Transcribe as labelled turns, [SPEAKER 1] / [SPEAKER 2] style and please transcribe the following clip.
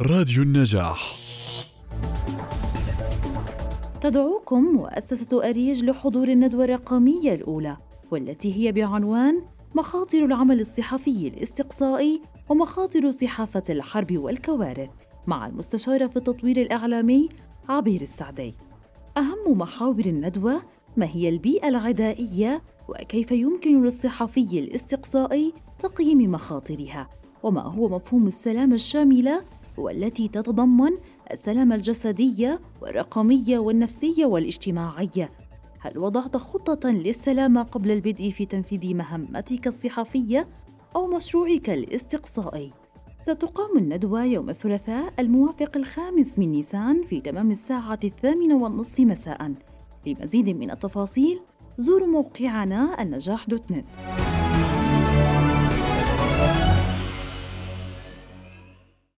[SPEAKER 1] راديو النجاح
[SPEAKER 2] تدعوكم مؤسسة أريج لحضور الندوة الرقمية الأولى والتي هي بعنوان مخاطر العمل الصحفي الاستقصائي ومخاطر صحافة الحرب والكوارث مع المستشارة في التطوير الإعلامي عبير السعدي. أهم محاور الندوة ما هي البيئة العدائية وكيف يمكن للصحفي الاستقصائي تقييم مخاطرها وما هو مفهوم السلامة الشاملة والتي تتضمن السلامة الجسدية والرقمية والنفسية والاجتماعية. هل وضعت خطة للسلامة قبل البدء في تنفيذ مهمتك الصحفية أو مشروعك الاستقصائي؟ ستقام الندوة يوم الثلاثاء الموافق الخامس من نيسان في تمام الساعة الثامنة والنصف مساء. لمزيد من التفاصيل زوروا موقعنا النجاح دوت نت.